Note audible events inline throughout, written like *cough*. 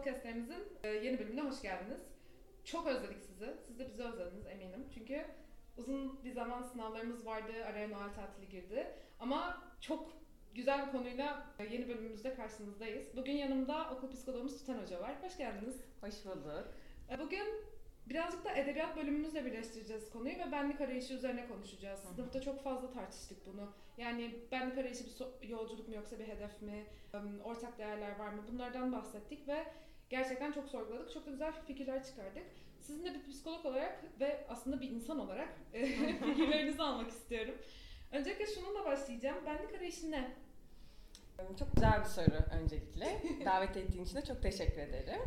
podcastlerimizin e, yeni bölümüne hoş geldiniz. Çok özledik sizi. Siz de bizi özlediniz eminim. Çünkü uzun bir zaman sınavlarımız vardı, araya Noel tatili girdi. Ama çok güzel bir konuyla e, yeni bölümümüzde karşınızdayız. Bugün yanımda okul psikologumuz Tüten Hoca var. Hoş geldiniz. Hoş bulduk. E, Bugün birazcık da edebiyat bölümümüzle birleştireceğiz konuyu ve benlik arayışı üzerine konuşacağız. Sınıfta çok fazla tartıştık bunu. Yani benlik arayışı bir yolculuk mu yoksa bir hedef mi? Ortak değerler var mı? Bunlardan bahsettik ve gerçekten çok sorguladık. Çok da güzel fikirler çıkardık. Sizin de bir psikolog olarak ve aslında bir insan olarak e, *laughs* fikirlerinizi almak istiyorum. Öncelikle şununla başlayacağım. Benlik arayışı ne? Çok güzel bir soru öncelikle. *laughs* Davet ettiğin için de çok teşekkür ederim.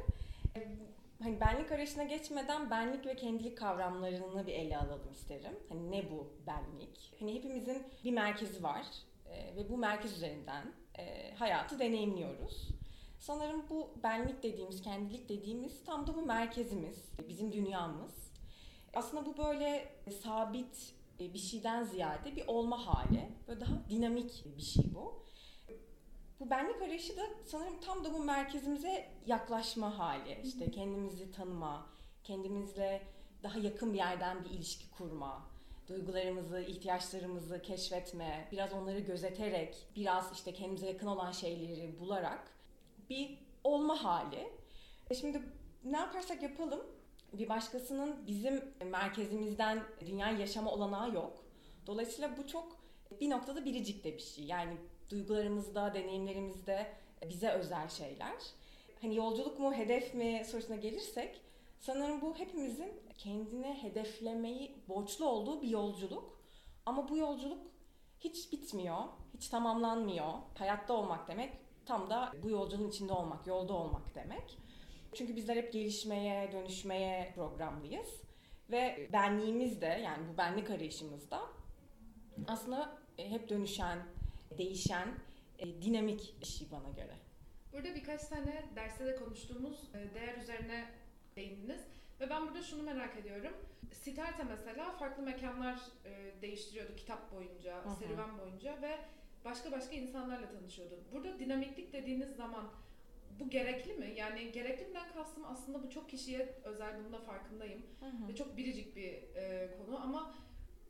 Hani benlik arayışına geçmeden benlik ve kendilik kavramlarını bir ele alalım isterim. Hani ne bu benlik? Hani hepimizin bir merkezi var e, ve bu merkez üzerinden e, hayatı deneyimliyoruz. Sanırım bu benlik dediğimiz, kendilik dediğimiz tam da bu merkezimiz, bizim dünyamız. Aslında bu böyle sabit e, bir şeyden ziyade bir olma hali. Böyle daha dinamik bir şey bu. Bu benlik arayışı da sanırım tam da bu merkezimize yaklaşma hali. İşte kendimizi tanıma, kendimizle daha yakın bir yerden bir ilişki kurma, duygularımızı, ihtiyaçlarımızı keşfetme, biraz onları gözeterek, biraz işte kendimize yakın olan şeyleri bularak bir olma hali. E Şimdi ne yaparsak yapalım bir başkasının bizim merkezimizden dünyayı yaşama olanağı yok. Dolayısıyla bu çok bir noktada biricik de bir şey. Yani duygularımızda, deneyimlerimizde bize özel şeyler. Hani yolculuk mu, hedef mi sorusuna gelirsek sanırım bu hepimizin kendine hedeflemeyi borçlu olduğu bir yolculuk. Ama bu yolculuk hiç bitmiyor, hiç tamamlanmıyor. Hayatta olmak demek tam da bu yolculuğun içinde olmak, yolda olmak demek. Çünkü bizler hep gelişmeye, dönüşmeye programlıyız. Ve benliğimiz de yani bu benlik arayışımızda aslında e, hep dönüşen, değişen, e, dinamik bir şey bana göre. Burada birkaç tane derste de konuştuğumuz e, değer üzerine değindiniz. Ve ben burada şunu merak ediyorum. Siddhartha mesela farklı mekanlar değiştiriyordu kitap boyunca, serüven boyunca ve başka başka insanlarla tanışıyordu. Burada dinamiklik dediğiniz zaman bu gerekli mi? Yani gerekliliğinden kastım aslında bu çok kişiye özel, bunun da farkındayım. Ve çok biricik bir e, konu ama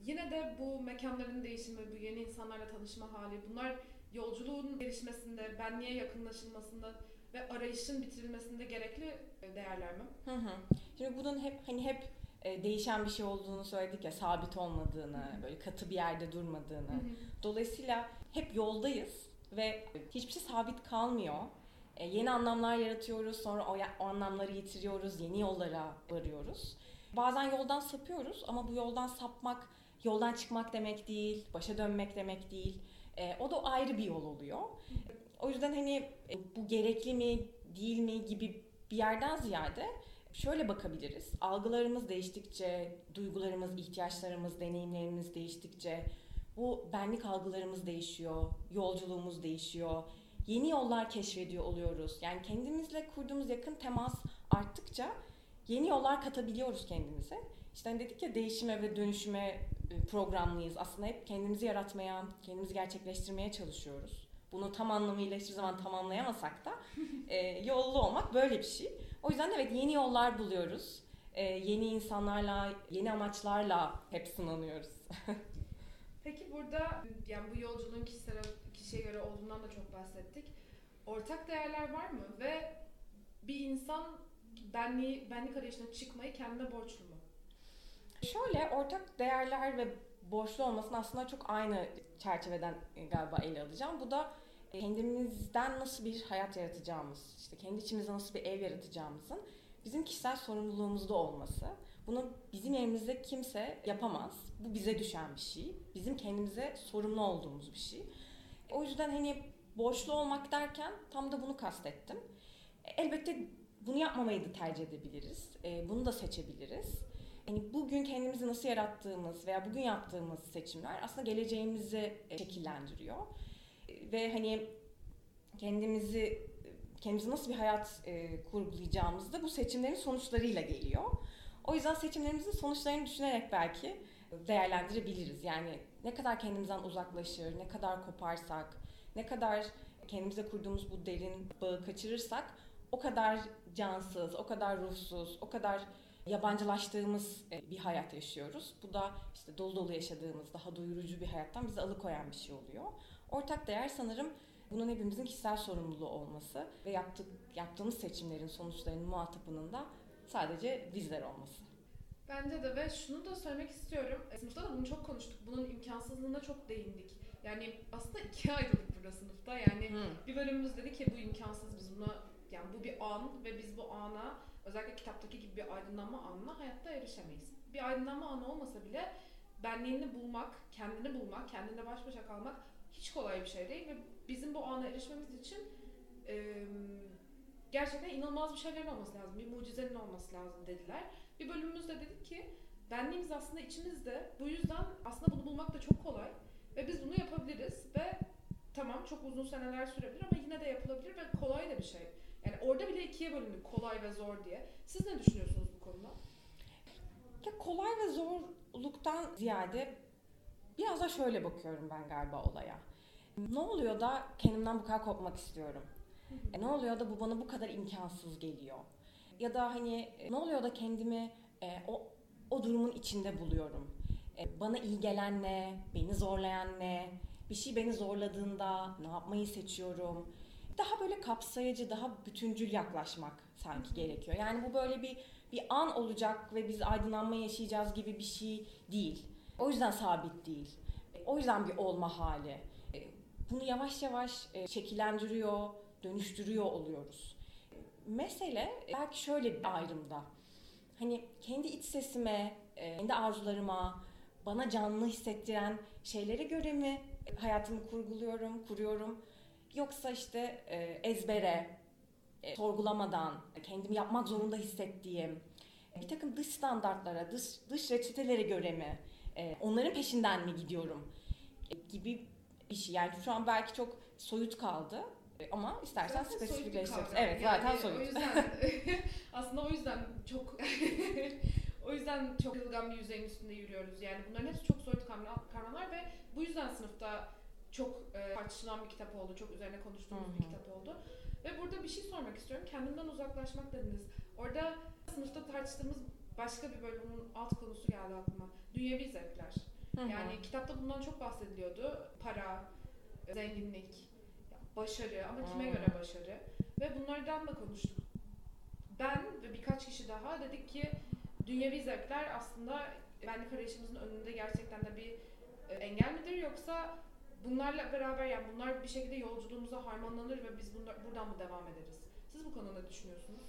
yine de bu mekanların değişimi, bu yeni insanlarla tanışma hali, bunlar yolculuğun gelişmesinde, benliğe yakınlaşılmasında ve arayışın bitirilmesinde gerekli e, değerler mi? Hı hı. Şimdi bunun hep hani hep e, değişen bir şey olduğunu söyledik ya, sabit olmadığını, böyle katı bir yerde durmadığını. Dolayısıyla hep yoldayız ve hiçbir şey sabit kalmıyor. E, yeni anlamlar yaratıyoruz, sonra o, o anlamları yitiriyoruz, yeni yollara varıyoruz. Bazen yoldan sapıyoruz ama bu yoldan sapmak, yoldan çıkmak demek değil, başa dönmek demek değil. E, o da ayrı bir yol oluyor. O yüzden hani e, bu gerekli mi, değil mi gibi bir yerden ziyade şöyle bakabiliriz. Algılarımız değiştikçe, duygularımız, ihtiyaçlarımız, deneyimlerimiz değiştikçe bu benlik algılarımız değişiyor, yolculuğumuz değişiyor. Yeni yollar keşfediyor oluyoruz. Yani kendimizle kurduğumuz yakın temas arttıkça yeni yollar katabiliyoruz kendimize. İşte hani dedik ya değişime ve dönüşüme e, programlıyız. Aslında hep kendimizi yaratmaya, kendimizi gerçekleştirmeye çalışıyoruz. Bunu tam anlamıyla hiçbir zaman tamamlayamasak da *laughs* e, yollu olmak böyle bir şey. O yüzden de evet yeni yollar buluyoruz. E, yeni insanlarla, yeni amaçlarla hep sınanıyoruz. *laughs* Peki burada yani bu yolculuğun kişisel, kişiye göre olduğundan da çok bahsettik. Ortak değerler var mı? Ve bir insan benliği, benlik arayışına çıkmayı kendine borçlu mu? Şöyle ortak değerler ve borçlu olmasını aslında çok aynı çerçeveden e, galiba ele alacağım. Bu da e, kendimizden nasıl bir hayat yaratacağımız, işte kendi içimizde nasıl bir ev yaratacağımızın bizim kişisel sorumluluğumuzda olması. Bunu bizim elimizde kimse yapamaz. Bu bize düşen bir şey. Bizim kendimize sorumlu olduğumuz bir şey. O yüzden hani borçlu olmak derken tam da bunu kastettim. E, Elbette bunu yapmamayı da tercih edebiliriz. E, Bunu da seçebiliriz. Hani bugün kendimizi nasıl yarattığımız veya bugün yaptığımız seçimler aslında geleceğimizi e, şekillendiriyor. E, Ve hani kendimizi kendimize nasıl bir hayat e, kurgulayacağımız da bu seçimlerin sonuçlarıyla geliyor. O yüzden seçimlerimizin sonuçlarını düşünerek belki değerlendirebiliriz. Yani ne kadar kendimizden uzaklaşır, ne kadar koparsak, ne kadar kendimize kurduğumuz bu derin bağı kaçırırsak o kadar cansız, o kadar ruhsuz, o kadar yabancılaştığımız e, bir hayat yaşıyoruz. Bu da işte dolu dolu yaşadığımız, daha doyurucu bir hayattan bizi alıkoyan bir şey oluyor. Ortak değer sanırım bunun hepimizin kişisel sorumluluğu olması ve yaptık, yaptığımız seçimlerin sonuçlarının muhatabının da sadece bizler olması. Bence de ve şunu da söylemek istiyorum. E, sınıfta da bunu çok konuştuk. Bunun imkansızlığına çok değindik. Yani aslında ikiye ayrıldık burada sınıfta. Yani hmm. bir bölümümüz dedi ki bu imkansız biz buna yani bu bir an ve biz bu ana özellikle kitaptaki gibi bir aydınlanma anına hayatta erişemeyiz. Bir aydınlanma anı olmasa bile benliğini bulmak, kendini bulmak, kendine baş başa kalmak hiç kolay bir şey değil ve bizim bu ana erişmemiz için e, gerçekten inanılmaz bir şeylerin olması lazım. Bir mucizenin olması lazım dediler. Bir bölümümüzde dedik ki benliğimiz aslında içimizde. Bu yüzden aslında bunu bulmak da çok kolay. Ve biz bunu yapabiliriz ve tamam çok uzun seneler sürebilir ama yine de yapılabilir ve kolay da bir şey. Yani orada bile ikiye bölündük kolay ve zor diye. Siz ne düşünüyorsunuz bu konuda? Ya kolay ve zorluktan ziyade biraz da şöyle bakıyorum ben galiba olaya. Ne oluyor da kendimden bu kadar kopmak istiyorum? E, ne oluyor da bu bana bu kadar imkansız geliyor? Ya da hani e, ne oluyor da kendimi e, o o durumun içinde buluyorum? E, bana iyi gelen ne? Beni zorlayan ne? Bir şey beni zorladığında ne yapmayı seçiyorum? Daha böyle kapsayıcı, daha bütüncül yaklaşmak sanki gerekiyor. Yani bu böyle bir bir an olacak ve biz aydınlanma yaşayacağız gibi bir şey değil. O yüzden sabit değil. E, o yüzden bir olma hali. E, bunu yavaş yavaş şekillendiriyor, dönüştürüyor oluyoruz. Mesele belki şöyle bir ayrımda. Hani kendi iç sesime, kendi arzularıma, bana canlı hissettiren şeylere göre mi hayatımı kurguluyorum, kuruyorum? Yoksa işte ezbere, sorgulamadan, kendimi yapmak zorunda hissettiğim bir takım dış standartlara, dış, dış reçetelere göre mi, onların peşinden mi gidiyorum gibi bir şey. Yani şu an belki çok soyut kaldı ama istersen spesifikleştiririz. Evet yani zaten soyut. O yüzden *laughs* *laughs* aslında o yüzden çok *laughs* o yüzden çok yılgan bir yüzeyin üstünde yürüyoruz. Yani bunların hepsi çok soyut kavramlar ve bu yüzden sınıfta çok e, tartışılan bir kitap oldu. Çok üzerine konuştuğumuz Hı-hı. bir kitap oldu. Ve burada bir şey sormak istiyorum. Kendimden uzaklaşmak dediniz. Orada sınıfta tartıştığımız başka bir bölümün alt konusu geldi aklıma. Dünyevi zevkler. Hı-hı. Yani kitapta bundan çok bahsediliyordu. Para, zenginlik, başarı ama kime göre başarı? Ve bunlardan da konuştuk. Ben ve birkaç kişi daha dedik ki dünyevi zevkler aslında benlik arayışımızın önünde gerçekten de bir e, engel midir yoksa bunlarla beraber yani bunlar bir şekilde yolculuğumuza harmanlanır ve biz bunlar, buradan mı devam ederiz? Siz bu konuda ne düşünüyorsunuz?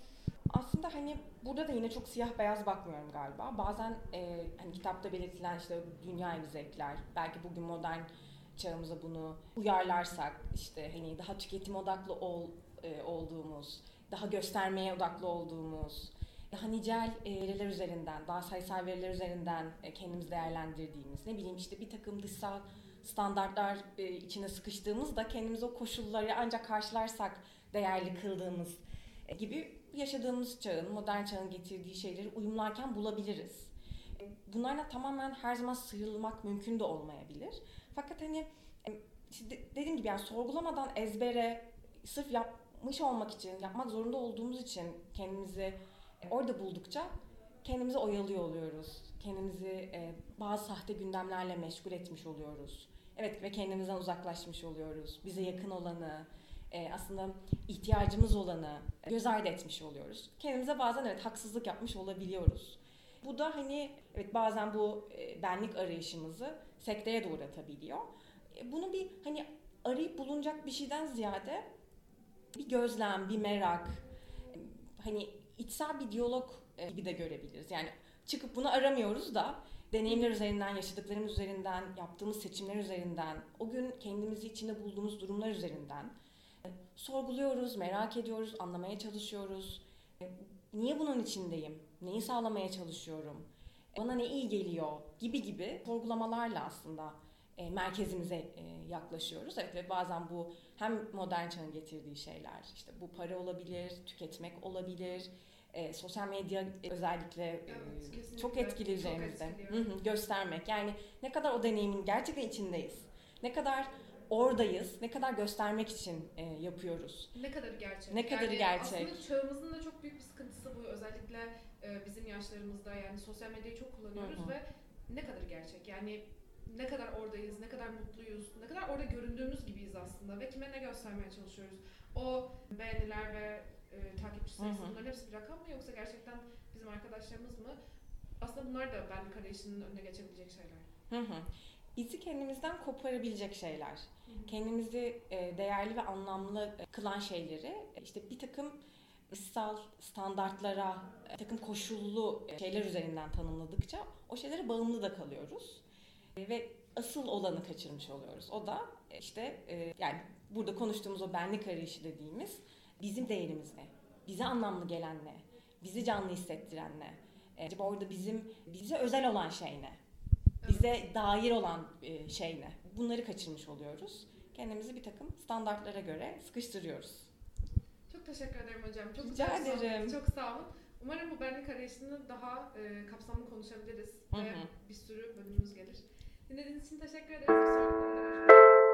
Aslında hani burada da yine çok siyah beyaz bakmıyorum galiba. Bazen e, hani kitapta belirtilen işte dünya zevkler, belki bugün modern çağımıza bunu uyarlarsak işte hani daha tüketim odaklı ol, e, olduğumuz, daha göstermeye odaklı olduğumuz, daha nicel e, veriler üzerinden, daha sayısal veriler üzerinden e, kendimizi değerlendirdiğimiz, ne bileyim işte bir takım dışsal standartlar e, içine sıkıştığımızda kendimizi o koşulları ancak karşılarsak değerli kıldığımız gibi yaşadığımız çağın, modern çağın getirdiği şeyleri uyumlarken bulabiliriz. E, bunlarla tamamen her zaman sıyrılmak mümkün de olmayabilir. Fakat hani işte dediğim gibi yani sorgulamadan ezbere sırf yapmış olmak için, yapmak zorunda olduğumuz için kendimizi orada buldukça kendimizi oyalıyor oluyoruz. Kendimizi bazı sahte gündemlerle meşgul etmiş oluyoruz. Evet ve kendimizden uzaklaşmış oluyoruz. Bize yakın olanı, aslında ihtiyacımız olanı göz ardı etmiş oluyoruz. Kendimize bazen evet haksızlık yapmış olabiliyoruz. Bu da hani evet bazen bu benlik arayışımızı sekteye doğru atabiliyor. E, bunu bir hani arayıp bulunacak bir şeyden ziyade bir gözlem, bir merak, hani içsel bir diyalog e, gibi de görebiliriz. Yani çıkıp bunu aramıyoruz da deneyimler üzerinden, yaşadıklarımız üzerinden, yaptığımız seçimler üzerinden, o gün kendimizi içinde bulduğumuz durumlar üzerinden e, sorguluyoruz, merak ediyoruz, anlamaya çalışıyoruz. Niye bunun içindeyim? Neyi sağlamaya çalışıyorum? Bana ne iyi geliyor? Gibi gibi sorgulamalarla aslında e, merkezimize e, yaklaşıyoruz. Evet ve bazen bu hem modern çağın getirdiği şeyler, işte bu para olabilir, tüketmek olabilir, e, sosyal medya özellikle e, evet, çok etkili üzerimizde. Hı hı, göstermek. Yani ne kadar o deneyimin gerçekten içindeyiz. Ne kadar oradayız, ne kadar göstermek için e, yapıyoruz. Ne kadar gerçek. Ne kadar yani gerçek. Aslında çağımızın da çok büyük bir sıkıntısı bu. Özellikle e, bizim yaşlarımızda yani sosyal medyayı çok kullanıyoruz Hı hı. ve ne kadar gerçek. Yani ne kadar oradayız, ne kadar mutluyuz, ne kadar orada göründüğümüz gibiyiz aslında ve kime ne göstermeye çalışıyoruz. O beğeniler ve e, takipçi sayısı Hı hı. bunların hepsi bir rakam mı yoksa gerçekten bizim arkadaşlarımız mı? Aslında bunlar da benlik arayışının önüne geçebilecek şeyler. Hı hı. Bizi kendimizden koparabilecek şeyler. kendimizi e, değerli ve anlamlı e, kılan şeyleri e, işte bir takım ıssal standartlara, bir takım koşullu şeyler üzerinden tanımladıkça o şeylere bağımlı da kalıyoruz. Ve asıl olanı kaçırmış oluyoruz. O da işte yani burada konuştuğumuz o benlik arayışı dediğimiz bizim değerimiz ne? Bize anlamlı gelen ne? Bizi canlı hissettiren ne? Acaba orada bizim bize özel olan şey ne? Bize dair olan e, şey ne? Bunları kaçırmış oluyoruz. Kendimizi bir takım standartlara göre sıkıştırıyoruz. Çok teşekkür ederim hocam. Çok Rica sohbet. ederim. Çok sağ olun. Umarım bu benlik arayışını daha e, kapsamlı konuşabiliriz Hı ve hı. bir sürü bölümümüz gelir. Dinlediğiniz için teşekkür ederiz. Bir sonraki.